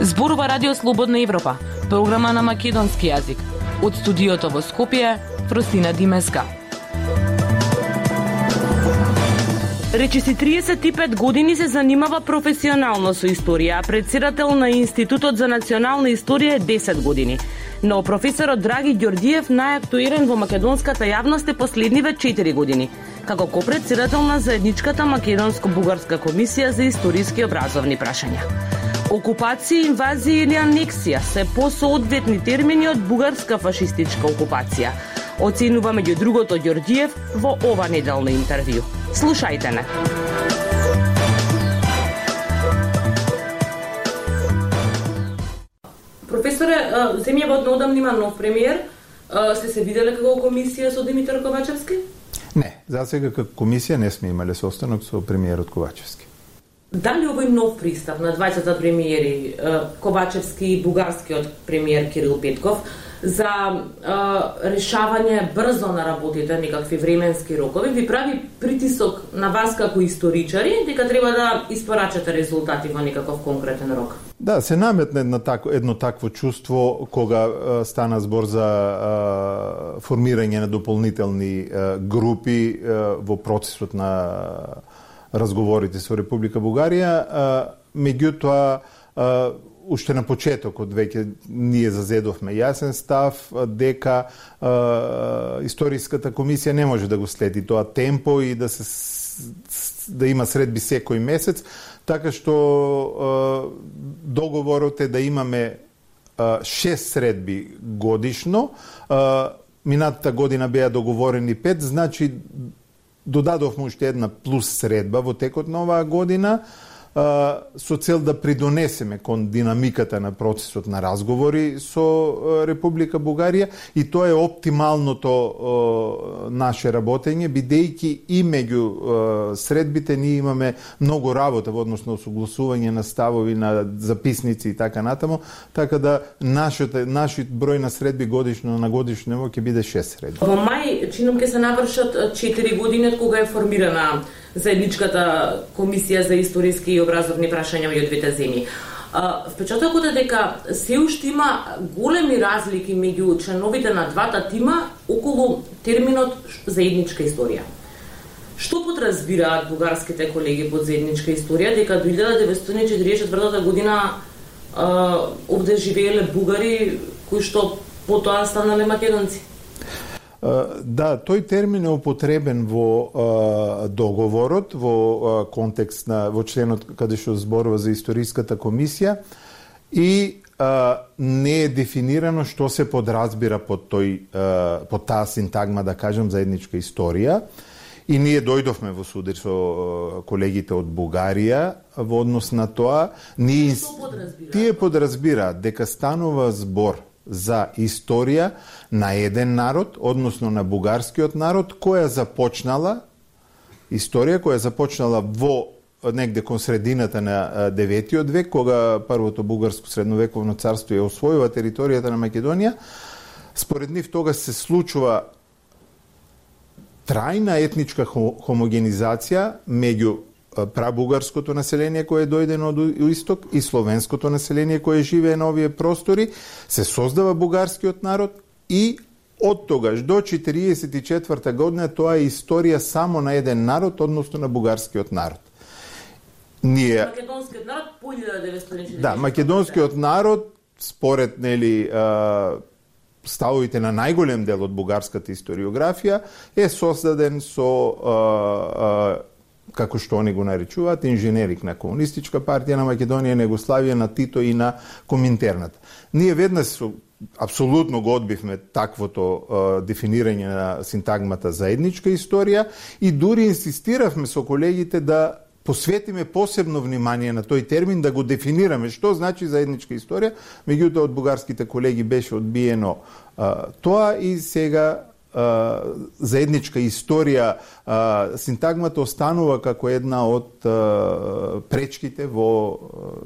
Зборува Радио Слободна Европа, програма на македонски јазик. Од студиото во Скопје, Фростина Димеска. Речиси 35 години се занимава професионално со историја, председател на Институтот за национална историја е 10 години. Но професорот Драги Ѓордиев најактуирен во македонската јавност е последниве 4 години, како копредседател на заедничката македонско-бугарска комисија за историски образовни прашања. Окупација, инвазија или анексија се посоодветни термини од бугарска фашистичка окупација. Оценува меѓу другото Ѓордиев во ова неделно интервју. Слушајте не. Професоре, земјава од има нов премиер. Сте се виделе како комисија со Димитар Ковачевски? Не, за сега како комисија не сме имале состанок со премиерот Ковачевски. Дали овој нов пристав на двајцата премиери, Ковачевски и бугарскиот премиер Кирил Петков, за е, решавање брзо на работите, некакви временски рокови, ви прави притисок на вас како историчари, дека треба да испорачате резултати во некаков конкретен рок? Да, се наметне едно, тако, едно такво чувство кога е, стана збор за е, формирање на дополнителни е, групи е, во процесот на разговорите со Република Бугарија, меѓутоа уште на почетокот веќе ние зазедовме јасен став дека е, историската комисија не може да го следи тоа темпо и да се да има средби секој месец, така што е, договорот е да имаме е, шест средби годишно. Е, минатата година беа договорени пет, значи додадовме уште една плюс средба во текот на оваа година со цел да придонесеме кон динамиката на процесот на разговори со Република Бугарија и тоа е оптималното наше работење бидејќи и меѓу средбите ние имаме многу работа во однос на согласување на ставови на записници и така натаму, така да нашите нашиот број на средби годишно на годишно ниво ќе биде 6 средби. Во мај чином ќе се навршат 4 години од кога е формирана заедничката комисија за историски и образовни прашања меѓу двете земји. Впечатокот е дека се уште има големи разлики меѓу членовите на двата тима околу терминот заедничка историја. Што подразбираат бугарските колеги под заедничка историја дека до 1944 година овде живееле бугари кои што потоа станале македонци? Да, тој термин е употребен во договорот, во контекст на во членот каде што зборува за историската комисија и не е дефинирано што се подразбира под тој под таа синтагма да кажам заедничка историја. И ние дојдовме во судир со колегите од Бугарија во однос на тоа. Ние, тие подразбираат дека станува збор за историја на еден народ, односно на бугарскиот народ, која започнала историја која започнала во негде кон средината на деветиот век, кога првото бугарско средновековно царство ја освојува територијата на Македонија. Според нив тога се случува трајна етничка хомогенизација меѓу прабугарското население кое е дојдено од исток и словенското население кое живее на овие простори, се создава бугарскиот народ и од тогаш до 44 година тоа е историја само на еден народ, односно на бугарскиот народ. Ние Македонскиот народ по 1944. Да, македонскиот народ според нели ставовите на најголем дел од бугарската историографија е создаден со како што они го наречуваат, инженерик на Комунистичка партија на Македонија, на Југославија, на Тито и на Коминтернат. Ние веднаш со апсолутно го одбивме таквото е, дефинирање на синтагмата заедничка историја и дури инсистиравме со колегите да посветиме посебно внимание на тој термин, да го дефинираме што значи заедничка историја, меѓутоа од бугарските колеги беше одбиено а, тоа и сега заедничка историја, синтагмата останува како една од пречките во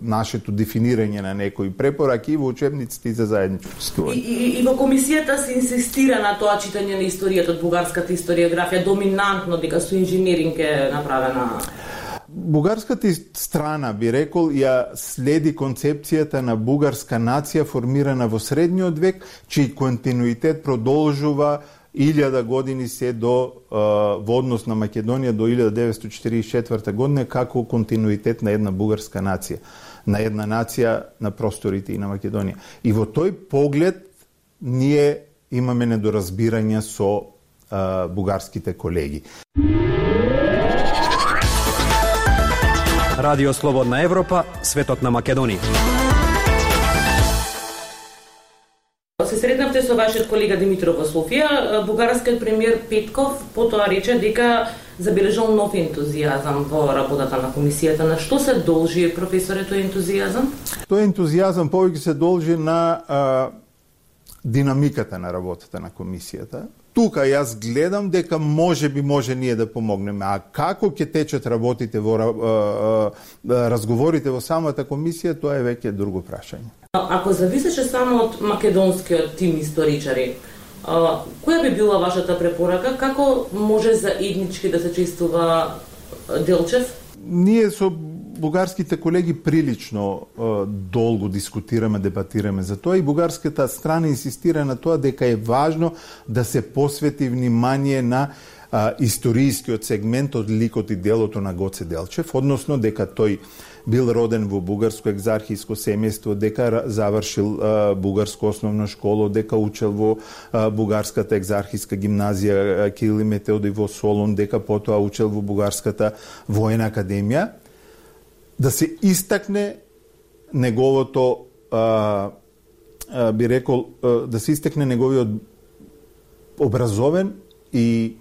нашето дефинирање на некои препораки во учебниците за заедничко историја. И, и, и во комисијата се инсистира на тоа читање на историјата од бугарската историографија доминантно дека со инженеринг е направена Бугарската страна, би рекол, ја следи концепцијата на бугарска нација формирана во средниот век, чиј континуитет продолжува илјада години се до во однос на Македонија до 1944 година како континуитет на една бугарска нација, на една нација на просторите и на Македонија. И во тој поглед ние имаме недоразбирања со а, бугарските колеги. Радио Слободна Европа, светот на Македонија. Па се сретнавте со вашиот колега Димитров во Софија. Бугарскиот премиер Петков потоа рече дека забележал нов ентузијазам во работата на комисијата. На што се должи професоре тој ентузијазам? Тој ентузијазам повеќе се должи на а, динамиката на работата на комисијата. Тука јас гледам дека може би може ние да помогнеме. А како ќе течат работите во разговорите во самата комисија, тоа е веќе друго прашање. Ако зависеше само од македонскиот тим историчари, која би била вашата препорака? Како може за еднички да се чистува Делчев? Ние со бугарските колеги прилично долго дискутираме, дебатираме за тоа и бугарската страна инсистира на тоа дека е важно да се посвети внимание на а, историскиот сегмент од ликот и делото на Гоце Делчев, односно дека тој бил роден во бугарско екзархиско семејство, дека завршил а, бугарско основно школо, дека учел во а, бугарската екзархиска гимназија Кирил и Метеоди во Солун, дека потоа учел во бугарската воена академија, да се истакне неговото а, а, би рекол а, да се истакне неговиот образовен и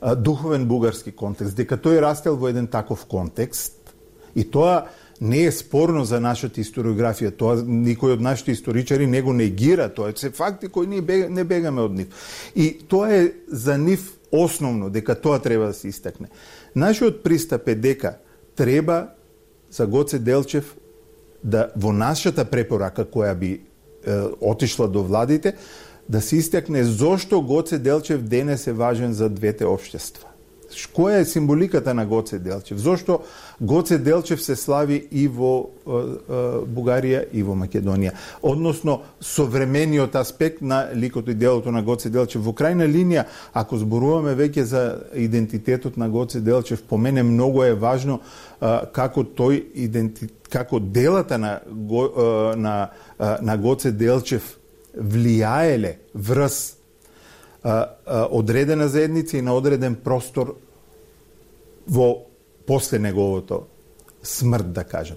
а, духовен бугарски контекст, дека тој растел во еден таков контекст и тоа не е спорно за нашата историографија, тоа никој од нашите историчари не го негира, тоа се факти кои ние бега, не бегаме од нив. И тоа е за нив основно, дека тоа треба да се истакне. Нашиот пристап е дека треба за Гоце Делчев да во нашата препорака која би е, отишла до владите, да се истакне зошто Гоце Делчев денес е важен за двете општества. Која е символиката на Гоце Делчев? Зошто Гоце Делчев се слави и во е, е, Бугарија и во Македонија? Односно, современиот аспект на ликото и делото на Гоце Делчев. Во крајна линија, ако зборуваме веќе за идентитетот на Гоце Делчев, по мене многу е важно е, како тој идентитет како делата на, на, на Гоце Делчев влијаеле врз а, а, одредена заедница и на одреден простор во после неговото смрт, да кажам.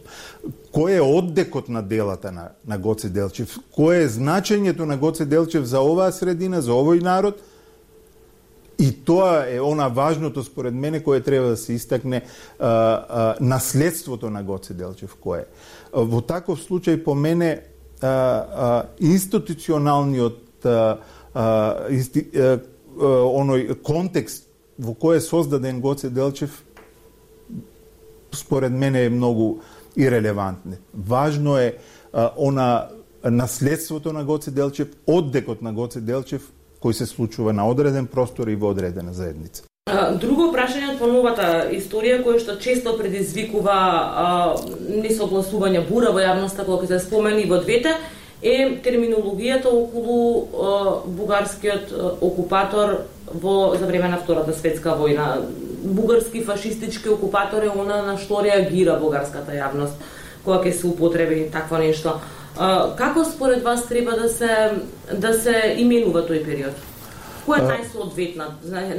Кој е оддекот на делата на, на Гоце Делчев? Кој е значењето на Гоце Делчев за оваа средина, за овој народ? И тоа е она важното според мене кое треба да се истакне а, а, наследството на Гоце Делчев кое е. Во таков случај по мене а, а, институционалниот а, а, а, оној контекст во кој е создаден Гоце Делчев според мене е многу ирелевантен. Важно е а, она наследството на Гоце Делчев, оддекот на Гоце Делчев кој се случува на одреден простор и во одредена заедница. Друго прашање од новата историја која што често предизвикува несогласување бура во јавноста кога се спомени во двете е терминологијата околу бугарскиот окупатор во за време на Втората светска војна. Бугарски фашистички окупатор е она на што реагира бугарската јавност кога ќе се употреби такво нешто. Како според вас треба да се да се именува тој период? Кој е најсоодветна,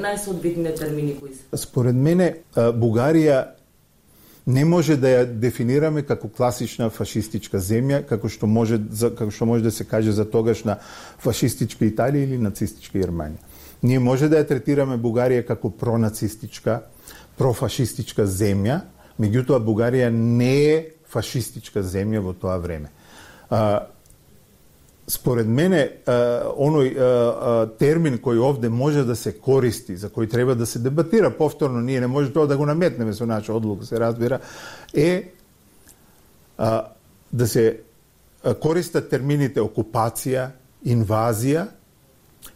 најсоодветните термини кои се? Според мене Бугарија не може да ја дефинираме како класична фашистичка земја, како што може како што може да се каже за тогашна фашистичка Италија или нацистичка Германија. Ние може да ја третираме Бугарија како пронацистичка, профашистичка земја, меѓутоа Бугарија не е фашистичка земја во тоа време. А, според мене, оној термин кој овде може да се користи, за кој треба да се дебатира повторно, ние не може тоа да го наметнеме со наша одлука, се разбира, е да се користат термините окупација, инвазија,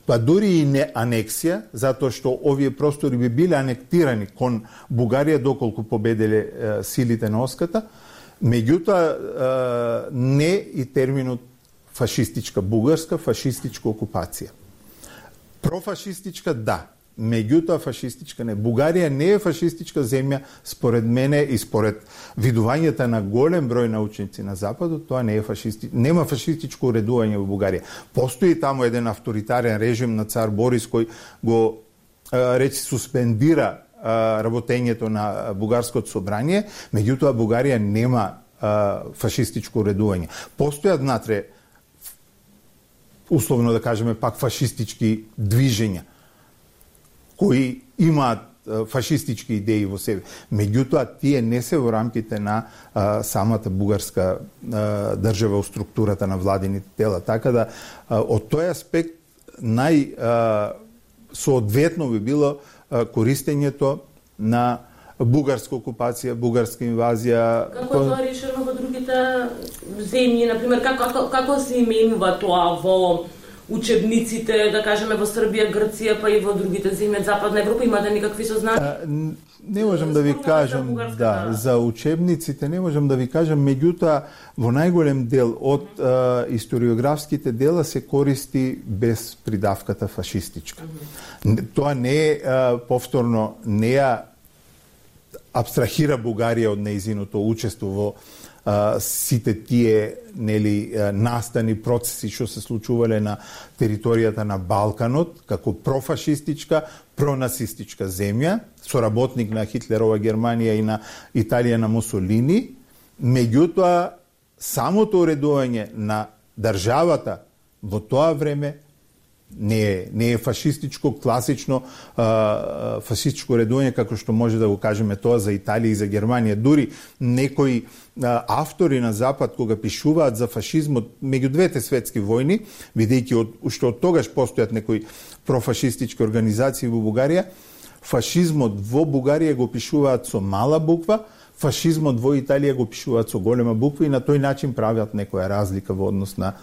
па дури и не анексија, затоа што овие простори би биле анектирани кон Бугарија доколку победеле силите на Оската, меѓутоа не и терминот фашистичка бугарска, фашистичка окупација. Профашистичка, да. Меѓутоа фашистичка не. Бугарија не е фашистичка земја, според мене и според видувањата на голем број научници на Западот, тоа не е фашисти... нема фашистичко уредување во Бугарија. Постои таму еден авторитарен режим на цар Борис кој го речи суспендира работењето на бугарското собрание, меѓутоа Бугарија нема фашистичко уредување. Постојат натре условно да кажеме пак фашистички движења кои имаат фашистички идеи во себе. Меѓутоа, тие не се во рамките на а, самата бугарска а, држава у структурата на владините тела. Така да, а, од тој аспект, нај а, соодветно би било а, користењето на бугарска окупација, бугарска инвазија. Како е тоа решено во другите земји, например, како, како, како се именува тоа во учебниците, да кажеме во Србија, Грција, па и во другите земји од Западна Европа, имате никакви сознанија? Не можам да ви кажам, да, за учебниците не можам да ви кажам, меѓутоа во најголем дел од а, историографските дела се користи без придавката фашистичка. Тоа не е повторно не ја абстрахира Бугарија од неизиното учество во а, сите тие нели настани процеси што се случувале на територијата на Балканот како профашистичка, пронацистичка земја, соработник на Хитлерова Германија и на Италија на Мусолини, меѓутоа самото уредување на државата во тоа време не е, не е фашистичко, класично а, фашистичко редување, како што може да го кажеме тоа за Италија и за Германија. Дури некои а, автори на Запад, кога пишуваат за фашизмот меѓу двете светски војни, бидејќи од, уште од тогаш постојат некои профашистички организации во Бугарија, фашизмот во Бугарија го пишуваат со мала буква, фашизмот во Италија го пишуваат со голема буква и на тој начин прават некоја разлика во однос на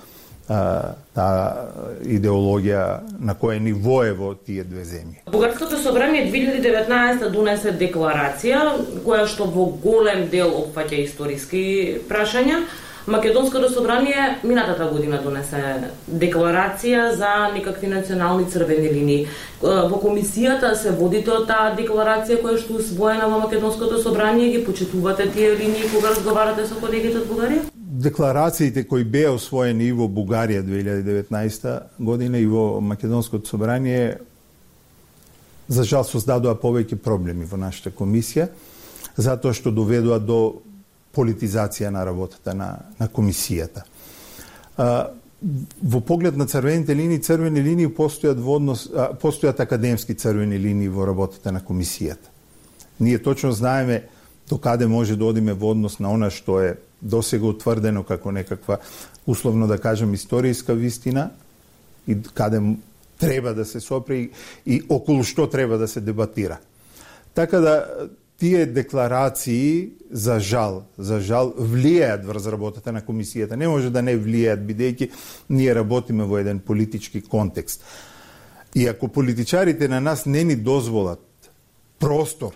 таа идеологија на кое ниво е во тие две земји. Бугарското собрание 2019 донесе декларација која што во голем дел опфаќа историски прашања. Македонското собрание минатата година донесе декларација за некакви национални црвени линии. Во комисијата се водите од таа декларација која што усвоена во Македонското собрание ги почитувате тие линии кога разговарате со колегите од Бугарија? Декларациите кои беа освоени и во Бугарија 2019 година и во Македонското собрание за жал создадоа повеќе проблеми во нашата комисија затоа што доведоа до политизација на работата на, на комисијата. А, во поглед на црвените линии, црвени линии постојат во однос, а, постојат академски црвени линии во работата на комисијата. Ние точно знаеме до каде може да одиме во однос на она што е досега утврдено како некаква, условно да кажам историска вистина и каде треба да се сопре и околу што треба да се дебатира. Така да тие декларации за жал, за жал влијаат врз работата на комисијата. Не може да не влијаат бидејќи ние работиме во еден политички контекст. И ако политичарите на нас не ни дозволат простор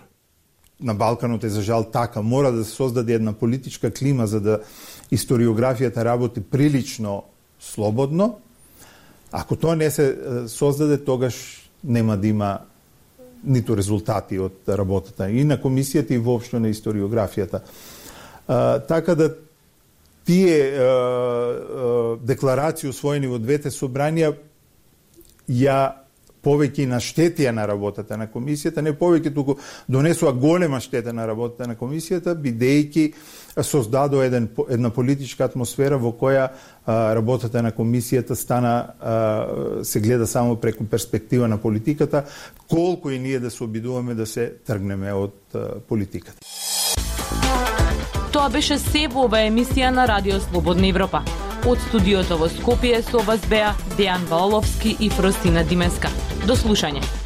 на Балканот е за жал така. Мора да се создаде една политичка клима за да историографијата работи прилично слободно. Ако тоа не се создаде, тогаш нема да има ниту резултати од работата и на комисијата и воопшто на историографијата. А, така да тие а, а, декларации усвоени во двете собранија ја повеќе на штетија на работата на комисијата, не повеќе туку донесува голема штета на работата на комисијата, бидејќи создадо еден, една политичка атмосфера во која а, работата на комисијата стана а, се гледа само преку перспектива на политиката, колку и ние да се обидуваме да се тргнеме од а, политиката. Тоа беше се во оваа емисија на Радио Слободна Европа. Од студиото во Скопје со вас беа Дејан Валовски и Фростина Димеска. До слушање.